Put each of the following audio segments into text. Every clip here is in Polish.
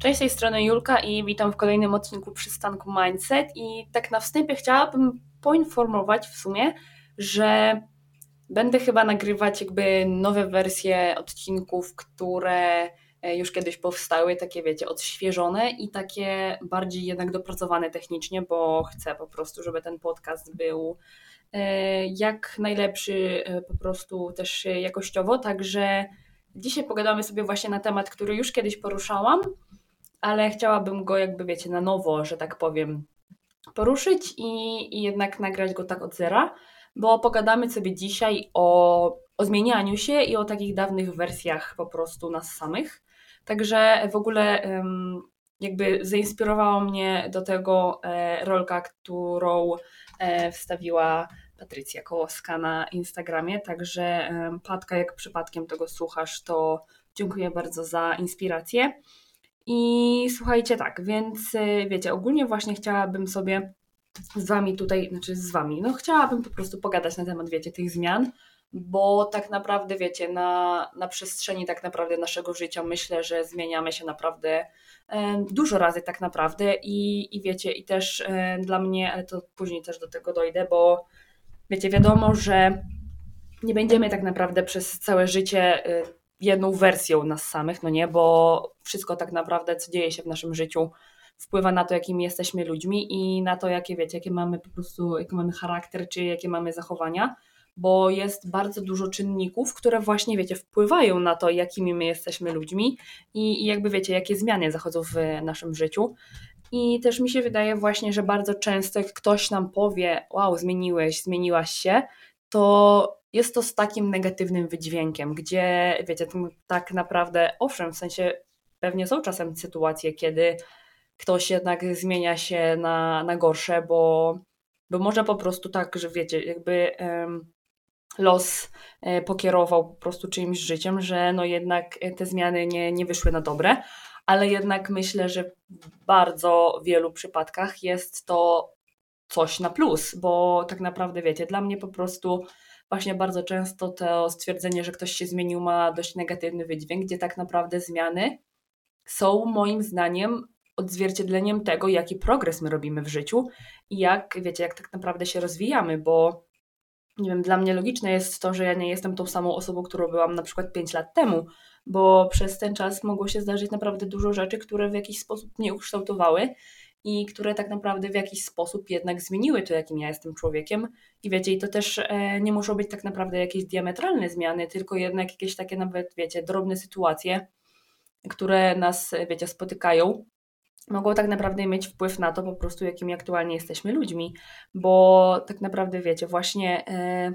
Cześć, z tej strony Julka i witam w kolejnym odcinku przystanku Mindset. I tak na wstępie chciałabym poinformować w sumie, że będę chyba nagrywać jakby nowe wersje odcinków, które e, już kiedyś powstały, takie wiecie, odświeżone i takie bardziej jednak dopracowane technicznie, bo chcę po prostu, żeby ten podcast był e, jak najlepszy e, po prostu też jakościowo, także dzisiaj pogadamy sobie właśnie na temat, który już kiedyś poruszałam, ale chciałabym go jakby, wiecie, na nowo, że tak powiem, poruszyć i, i jednak nagrać go tak od zera, bo pogadamy sobie dzisiaj o, o zmienianiu się i o takich dawnych wersjach po prostu nas samych. Także w ogóle jakby zainspirowała mnie do tego e, rolka, którą e, wstawiła Patrycja Kołoska na Instagramie, także Patka, jak przypadkiem tego słuchasz, to dziękuję bardzo za inspirację. I słuchajcie, tak, więc y, wiecie, ogólnie właśnie chciałabym sobie z Wami tutaj, znaczy z Wami, no chciałabym po prostu pogadać na temat, wiecie, tych zmian, bo tak naprawdę, wiecie, na, na przestrzeni tak naprawdę naszego życia myślę, że zmieniamy się naprawdę e, dużo razy tak naprawdę i, i wiecie, i też e, dla mnie, ale to później też do tego dojdę, bo wiecie, wiadomo, że nie będziemy tak naprawdę przez całe życie e, jedną wersją nas samych, no nie, bo wszystko tak naprawdę, co dzieje się w naszym życiu, wpływa na to, jakimi jesteśmy ludźmi i na to, jakie wiecie, jakie mamy po prostu, jaki mamy charakter, czy jakie mamy zachowania, bo jest bardzo dużo czynników, które właśnie, wiecie, wpływają na to, jakimi my jesteśmy ludźmi i, i jakby, wiecie, jakie zmiany zachodzą w naszym życiu. I też mi się wydaje właśnie, że bardzo często jak ktoś nam powie, wow, zmieniłeś, zmieniłaś się, to jest to z takim negatywnym wydźwiękiem, gdzie wiecie, tak naprawdę, owszem, w sensie pewnie są czasem sytuacje, kiedy ktoś jednak zmienia się na, na gorsze, bo, bo może po prostu tak, że wiecie, jakby um, los e, pokierował po prostu czyimś życiem, że no jednak te zmiany nie, nie wyszły na dobre, ale jednak myślę, że w bardzo wielu przypadkach jest to coś na plus, bo tak naprawdę wiecie, dla mnie po prostu właśnie bardzo często to stwierdzenie, że ktoś się zmienił, ma dość negatywny wydźwięk, gdzie tak naprawdę zmiany są moim zdaniem odzwierciedleniem tego, jaki progres my robimy w życiu i jak, wiecie, jak tak naprawdę się rozwijamy, bo nie wiem, dla mnie logiczne jest to, że ja nie jestem tą samą osobą, którą byłam na przykład 5 lat temu, bo przez ten czas mogło się zdarzyć naprawdę dużo rzeczy, które w jakiś sposób mnie ukształtowały i które tak naprawdę w jakiś sposób jednak zmieniły to, jakim ja jestem człowiekiem. I wiecie, i to też e, nie muszą być tak naprawdę jakieś diametralne zmiany, tylko jednak jakieś takie nawet, wiecie, drobne sytuacje, które nas, wiecie, spotykają, mogą tak naprawdę mieć wpływ na to po prostu, jakimi aktualnie jesteśmy ludźmi, bo tak naprawdę, wiecie, właśnie e,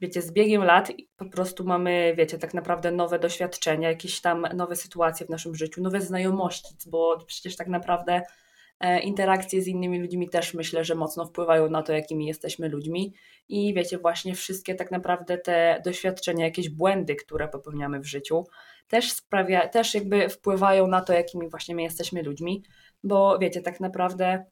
wiecie, z biegiem lat po prostu mamy, wiecie, tak naprawdę nowe doświadczenia, jakieś tam nowe sytuacje w naszym życiu, nowe znajomości, bo przecież tak naprawdę E, interakcje z innymi ludźmi też myślę, że mocno wpływają na to, jakimi jesteśmy ludźmi. I wiecie, właśnie wszystkie tak naprawdę te doświadczenia, jakieś błędy, które popełniamy w życiu, też sprawia, też jakby wpływają na to, jakimi właśnie my jesteśmy ludźmi, bo wiecie, tak naprawdę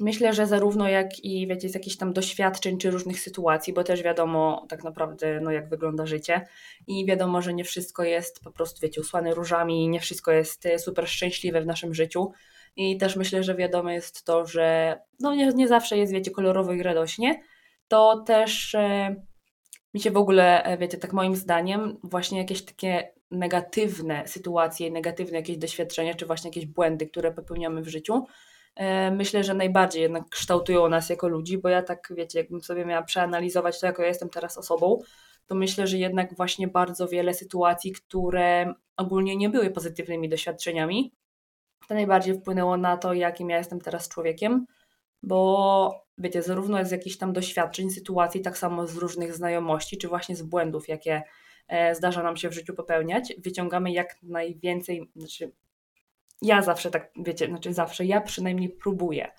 myślę, że zarówno jak i wiecie, z jakichś tam doświadczeń czy różnych sytuacji, bo też wiadomo tak naprawdę, no jak wygląda życie. I wiadomo, że nie wszystko jest po prostu, wiecie, usłane różami, nie wszystko jest e, super szczęśliwe w naszym życiu, i też myślę, że wiadome jest to, że no nie, nie zawsze jest, wiecie, kolorowo i radośnie. To też e, mi się w ogóle, e, wiecie, tak moim zdaniem, właśnie jakieś takie negatywne sytuacje, negatywne jakieś doświadczenia, czy właśnie jakieś błędy, które popełniamy w życiu, e, myślę, że najbardziej jednak kształtują nas jako ludzi, bo ja tak, wiecie, jakbym sobie miała przeanalizować to, jako ja jestem teraz osobą, to myślę, że jednak właśnie bardzo wiele sytuacji, które ogólnie nie były pozytywnymi doświadczeniami, to najbardziej wpłynęło na to, jakim ja jestem teraz człowiekiem, bo wiecie, zarówno z jakichś tam doświadczeń, sytuacji, tak samo z różnych znajomości, czy właśnie z błędów, jakie e, zdarza nam się w życiu popełniać, wyciągamy jak najwięcej, znaczy ja zawsze tak, wiecie, znaczy zawsze, ja przynajmniej próbuję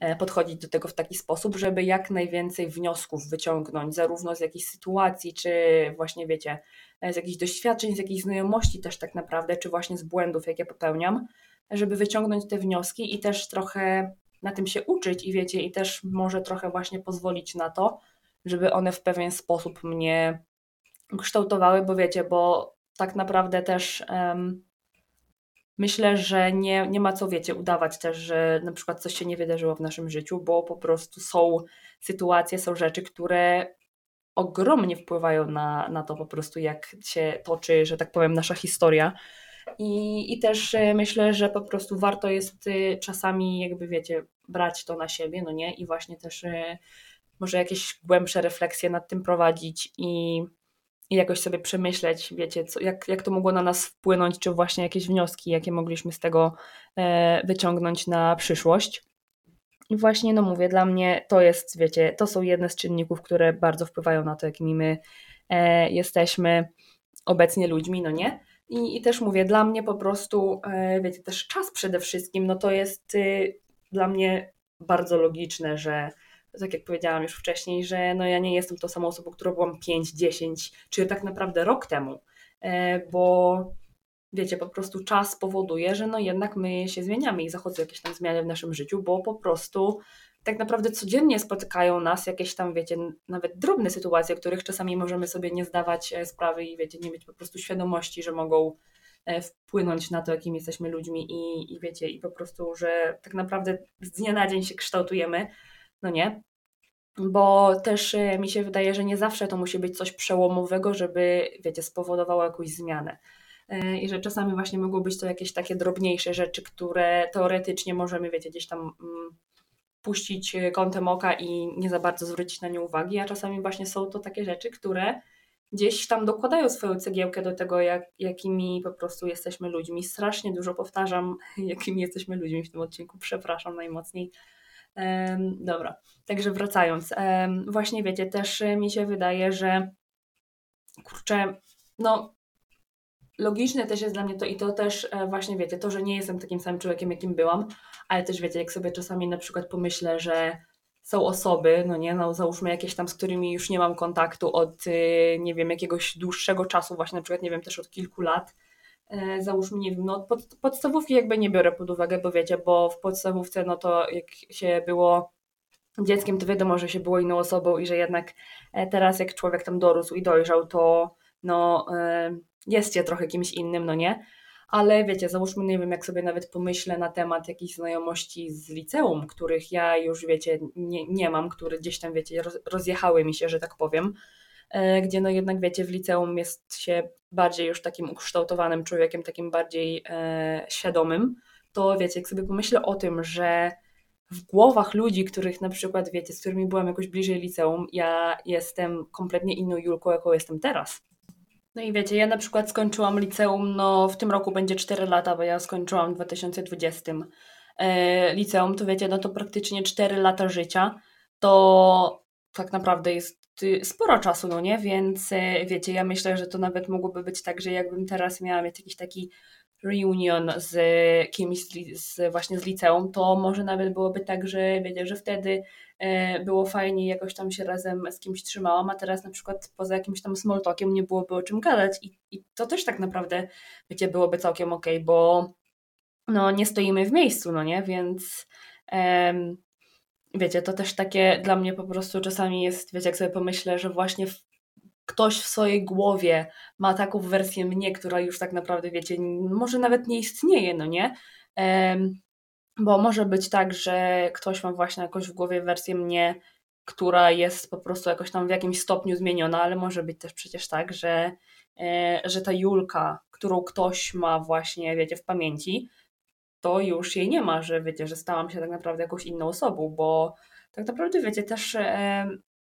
e, podchodzić do tego w taki sposób, żeby jak najwięcej wniosków wyciągnąć, zarówno z jakichś sytuacji, czy właśnie, wiecie, e, z jakichś doświadczeń, z jakichś znajomości też tak naprawdę, czy właśnie z błędów, jakie popełniam, żeby wyciągnąć te wnioski i też trochę na tym się uczyć i wiecie, i też może trochę właśnie pozwolić na to, żeby one w pewien sposób mnie kształtowały, bo wiecie, bo tak naprawdę też um, myślę, że nie, nie ma co, wiecie, udawać też, że na przykład coś się nie wydarzyło w naszym życiu, bo po prostu są sytuacje, są rzeczy, które ogromnie wpływają na, na to po prostu, jak się toczy, że tak powiem, nasza historia. I, I też e, myślę, że po prostu warto jest e, czasami, jakby wiecie, brać to na siebie, no nie? I właśnie też e, może jakieś głębsze refleksje nad tym prowadzić i, i jakoś sobie przemyśleć, wiecie, co, jak, jak to mogło na nas wpłynąć, czy właśnie jakieś wnioski, jakie mogliśmy z tego wyciągnąć na przyszłość. I właśnie, no mówię, dla mnie to jest, wiecie, to są jedne z czynników, które bardzo wpływają na to, jakimi my jesteśmy obecnie ludźmi, no nie? I, I też mówię, dla mnie po prostu, e, wiecie, też czas przede wszystkim, no to jest y, dla mnie bardzo logiczne, że tak jak powiedziałam już wcześniej, że no ja nie jestem tą samą osobą, którą byłam 5, 10, czy tak naprawdę rok temu, e, bo wiecie, po prostu czas powoduje, że no jednak my się zmieniamy i zachodzą jakieś tam zmiany w naszym życiu, bo po prostu tak naprawdę codziennie spotykają nas jakieś tam, wiecie, nawet drobne sytuacje, których czasami możemy sobie nie zdawać e, sprawy i wiecie, nie mieć po prostu świadomości, że mogą e, wpłynąć na to, jakim jesteśmy ludźmi i, i wiecie, i po prostu, że tak naprawdę z dnia na dzień się kształtujemy, no nie? Bo też e, mi się wydaje, że nie zawsze to musi być coś przełomowego, żeby, wiecie, spowodowało jakąś zmianę. I że czasami właśnie mogą być to jakieś takie drobniejsze rzeczy, które teoretycznie możemy, wiecie, gdzieś tam mm, puścić kątem oka i nie za bardzo zwrócić na nie uwagi, a czasami właśnie są to takie rzeczy, które gdzieś tam dokładają swoją cegiełkę do tego, jak, jakimi po prostu jesteśmy ludźmi. Strasznie dużo powtarzam, jakimi jesteśmy ludźmi w tym odcinku, przepraszam najmocniej. Dobra, także wracając. Właśnie wiecie, też mi się wydaje, że kurczę, no logiczne też jest dla mnie to i to też e, właśnie wiecie, to, że nie jestem takim samym człowiekiem, jakim byłam, ale też wiecie, jak sobie czasami na przykład pomyślę, że są osoby, no nie, no załóżmy jakieś tam, z którymi już nie mam kontaktu od, y, nie wiem, jakiegoś dłuższego czasu, właśnie na przykład, nie wiem, też od kilku lat, e, załóżmy, nie wiem, no pod, podstawówki jakby nie biorę pod uwagę, bo wiecie, bo w podstawówce, no to jak się było dzieckiem, to wiadomo, że się było inną osobą i że jednak e, teraz jak człowiek tam dorósł i dojrzał, to no jest je trochę kimś innym, no nie? Ale wiecie, załóżmy, nie wiem, jak sobie nawet pomyślę na temat jakichś znajomości z liceum, których ja już, wiecie, nie, nie mam, które gdzieś tam, wiecie, rozjechały mi się, że tak powiem, e, gdzie no jednak, wiecie, w liceum jest się bardziej już takim ukształtowanym człowiekiem, takim bardziej e, świadomym, to wiecie, jak sobie pomyślę o tym, że w głowach ludzi, których na przykład, wiecie, z którymi byłam jakoś bliżej liceum, ja jestem kompletnie inną Julką, jaką jestem teraz. No i wiecie, ja na przykład skończyłam liceum, no w tym roku będzie 4 lata, bo ja skończyłam w 2020 e, liceum, to wiecie, no to praktycznie 4 lata życia, to tak naprawdę jest y, sporo czasu, no nie? Więc e, wiecie, ja myślę, że to nawet mogłoby być tak, że jakbym teraz miała mieć jakiś taki reunion z kimś z, z, właśnie z liceum, to może nawet byłoby tak, że wiecie, że wtedy e, było fajnie, jakoś tam się razem z kimś trzymałam, a teraz na przykład poza jakimś tam small talkiem nie byłoby o czym gadać i, i to też tak naprawdę, wiecie, byłoby całkiem okej, okay, bo no nie stoimy w miejscu, no nie, więc wiecie, to też takie dla mnie po prostu czasami jest, wiecie, jak sobie pomyślę, że właśnie w ktoś w swojej głowie ma taką wersję mnie, która już tak naprawdę, wiecie, może nawet nie istnieje, no nie? Bo może być tak, że ktoś ma właśnie jakoś w głowie wersję mnie, która jest po prostu jakoś tam w jakimś stopniu zmieniona, ale może być też przecież tak, że, e, że ta Julka, którą ktoś ma właśnie, wiecie, w pamięci, to już jej nie ma, że wiecie, że stałam się tak naprawdę jakąś inną osobą, bo tak naprawdę, wiecie, też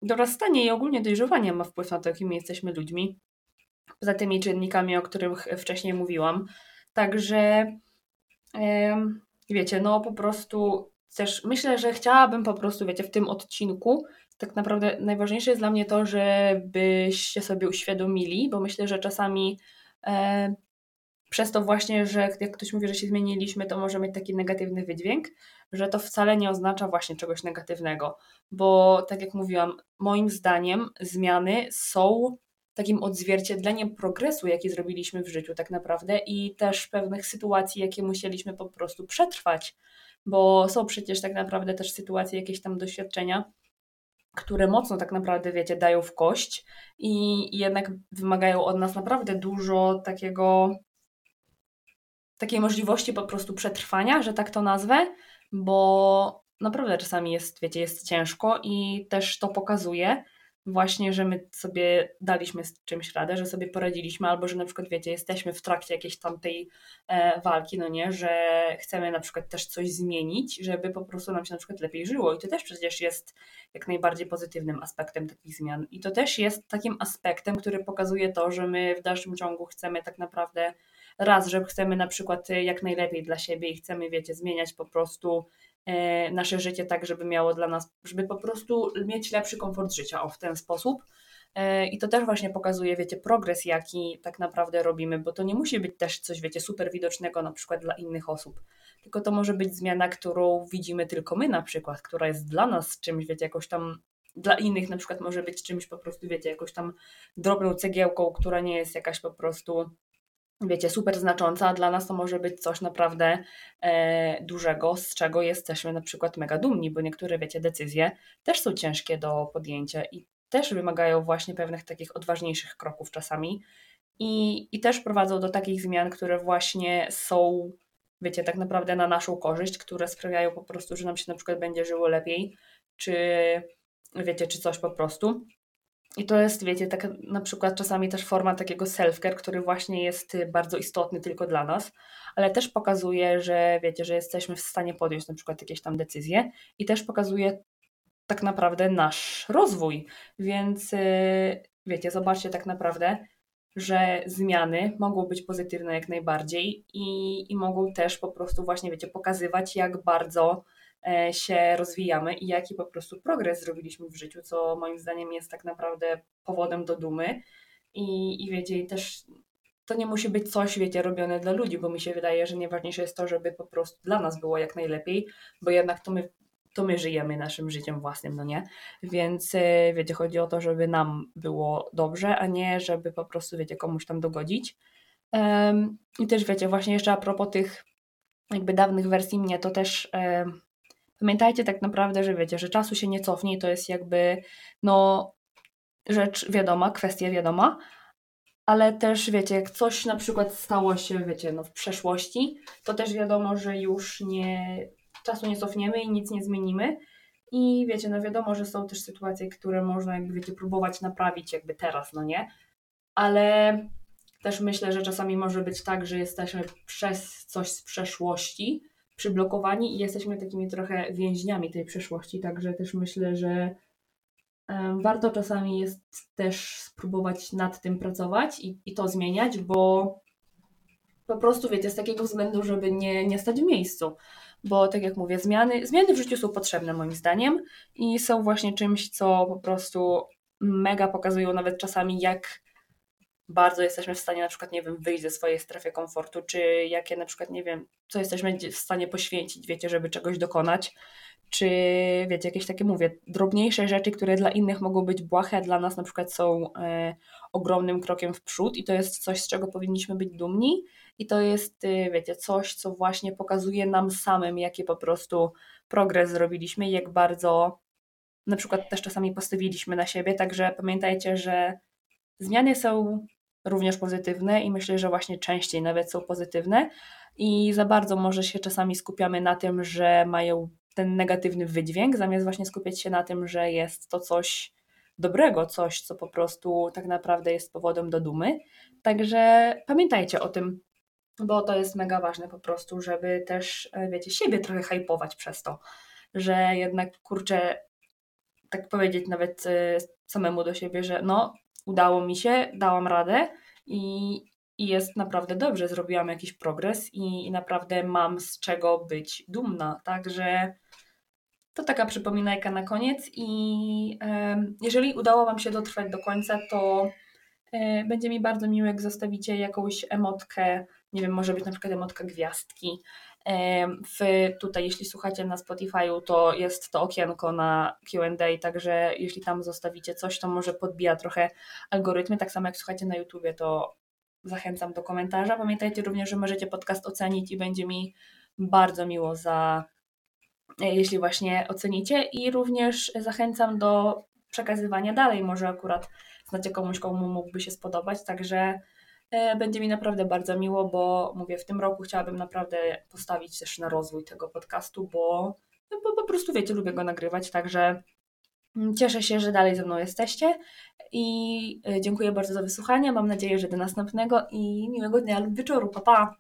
dorastanie i ogólnie dojrzewanie ma wpływ na to, jakimi jesteśmy ludźmi, poza tymi czynnikami, o których wcześniej mówiłam. Także wiecie, no po prostu też myślę, że chciałabym po prostu, wiecie, w tym odcinku tak naprawdę najważniejsze jest dla mnie to, żebyście sobie uświadomili, bo myślę, że czasami e, przez to właśnie, że jak ktoś mówi, że się zmieniliśmy, to może mieć taki negatywny wydźwięk, że to wcale nie oznacza właśnie czegoś negatywnego, bo tak jak mówiłam, moim zdaniem zmiany są takim odzwierciedleniem progresu, jaki zrobiliśmy w życiu tak naprawdę i też pewnych sytuacji, jakie musieliśmy po prostu przetrwać, bo są przecież tak naprawdę też sytuacje, jakieś tam doświadczenia, które mocno tak naprawdę, wiecie, dają w kość i jednak wymagają od nas naprawdę dużo takiego takiej możliwości po prostu przetrwania, że tak to nazwę, bo naprawdę czasami jest, wiecie, jest ciężko i też to pokazuje, właśnie, że my sobie daliśmy z czymś radę, że sobie poradziliśmy, albo że na przykład, wiecie, jesteśmy w trakcie jakiejś tamtej e, walki, no nie, że chcemy na przykład też coś zmienić, żeby po prostu nam się na przykład lepiej żyło. I to też przecież jest jak najbardziej pozytywnym aspektem takich zmian. I to też jest takim aspektem, który pokazuje to, że my w dalszym ciągu chcemy tak naprawdę raz, że chcemy na przykład jak najlepiej dla siebie i chcemy, wiecie, zmieniać po prostu nasze życie tak, żeby miało dla nas, żeby po prostu mieć lepszy komfort życia, o w ten sposób. E, I to też właśnie pokazuje, wiecie, progres, jaki tak naprawdę robimy, bo to nie musi być też coś, wiecie, super widocznego na przykład dla innych osób, tylko to może być zmiana, którą widzimy tylko my na przykład, która jest dla nas czymś, wiecie, jakoś tam dla innych na przykład może być czymś po prostu, wiecie, jakąś tam drobną cegiełką, która nie jest jakaś po prostu wiecie, super znacząca, dla nas to może być coś naprawdę e, dużego, z czego jesteśmy na przykład mega dumni, bo niektóre, wiecie, decyzje też są ciężkie do podjęcia i też wymagają właśnie pewnych takich odważniejszych kroków czasami i, i też prowadzą do takich zmian, które właśnie są, wiecie, tak naprawdę na naszą korzyść, które sprawiają po prostu, że nam się na przykład będzie żyło lepiej, czy wiecie, czy coś po prostu. I to jest, wiecie, tak na przykład czasami też forma takiego self-care, który właśnie jest bardzo istotny tylko dla nas, ale też pokazuje, że wiecie, że jesteśmy w stanie podjąć na przykład jakieś tam decyzje i też pokazuje tak naprawdę nasz rozwój. Więc yy, wiecie, zobaczcie tak naprawdę, że zmiany mogą być pozytywne jak najbardziej i, i mogą też po prostu właśnie, wiecie, pokazywać, jak bardzo się rozwijamy i jaki po prostu progres zrobiliśmy w życiu, co moim zdaniem jest tak naprawdę powodem do dumy. I, i wiecie, też to nie musi być coś, wiecie, robione dla ludzi, bo mi się wydaje, że najważniejsze jest to, żeby po prostu dla nas było jak najlepiej, bo jednak to my, to my żyjemy naszym życiem własnym, no nie? Więc e, wiecie, chodzi o to, żeby nam było dobrze, a nie żeby po prostu, wiecie, komuś tam dogodzić. Um, I też wiecie, właśnie jeszcze a propos tych jakby dawnych wersji mnie, to też um, Pamiętajcie tak naprawdę, że wiecie, że czasu się nie cofnie i to jest jakby no rzecz wiadoma, kwestia wiadoma, ale też wiecie, jak coś na przykład stało się, wiecie, no w przeszłości, to też wiadomo, że już nie, czasu nie cofniemy i nic nie zmienimy. I wiecie, no wiadomo, że są też sytuacje, które można jakby, wiecie, próbować naprawić jakby teraz, no nie? Ale też myślę, że czasami może być tak, że jesteśmy przez coś z przeszłości, przyblokowani i jesteśmy takimi trochę więźniami tej przeszłości, także też myślę, że warto czasami jest też spróbować nad tym pracować i, i to zmieniać, bo po prostu wiecie, z takiego względu, żeby nie, nie stać w miejscu. Bo tak jak mówię, zmiany, zmiany w życiu są potrzebne moim zdaniem i są właśnie czymś, co po prostu mega pokazują nawet czasami, jak bardzo jesteśmy w stanie na przykład, nie wiem, wyjść ze swojej strefy komfortu, czy jakie na przykład, nie wiem, co jesteśmy w stanie poświęcić, wiecie, żeby czegoś dokonać, czy wiecie, jakieś takie, mówię, drobniejsze rzeczy, które dla innych mogą być błahe, a dla nas na przykład są e, ogromnym krokiem w przód i to jest coś, z czego powinniśmy być dumni i to jest, e, wiecie, coś, co właśnie pokazuje nam samym, jaki po prostu progres zrobiliśmy i jak bardzo na przykład też czasami postawiliśmy na siebie, także pamiętajcie, że zmiany są również pozytywne i myślę, że właśnie częściej nawet są pozytywne i za bardzo może się czasami skupiamy na tym, że mają ten negatywny wydźwięk, zamiast właśnie skupiać się na tym, że jest to coś dobrego, coś, co po prostu tak naprawdę jest powodem do dumy. Także pamiętajcie o tym, bo to jest mega ważne po prostu, żeby też, e, wiecie, siebie trochę hypować przez to, że jednak kurczę, tak powiedzieć nawet e, samemu do siebie, że no, udało mi się, dałam radę i, i jest naprawdę dobrze, zrobiłam jakiś progres i, i naprawdę mam z czego być dumna. Także to taka przypominajka na koniec i e, jeżeli udało Wam się dotrwać do końca, to e, będzie mi bardzo miło, jak zostawicie jakąś emotkę, nie wiem, może być na przykład emotka gwiazdki, w, tutaj, jeśli słuchacie na Spotify'u, to jest to okienko na QA, także jeśli tam zostawicie coś, to może podbija trochę algorytmy. Tak samo jak słuchacie na YouTubie, to zachęcam do komentarza. Pamiętajcie również, że możecie podcast ocenić i będzie mi bardzo miło za jeśli właśnie ocenicie i również zachęcam do przekazywania dalej. Może akurat znacie komuś, komu mógłby się spodobać, także E, będzie mi naprawdę bardzo miło, bo mówię, w tym roku chciałabym naprawdę postawić też na rozwój tego podcastu, bo, no bo po prostu wiecie, lubię go nagrywać, także mm, cieszę się, że dalej ze mną jesteście i e, dziękuję bardzo za wysłuchanie. Mam nadzieję, że do następnego i miłego dnia lub wieczoru. Pa, pa!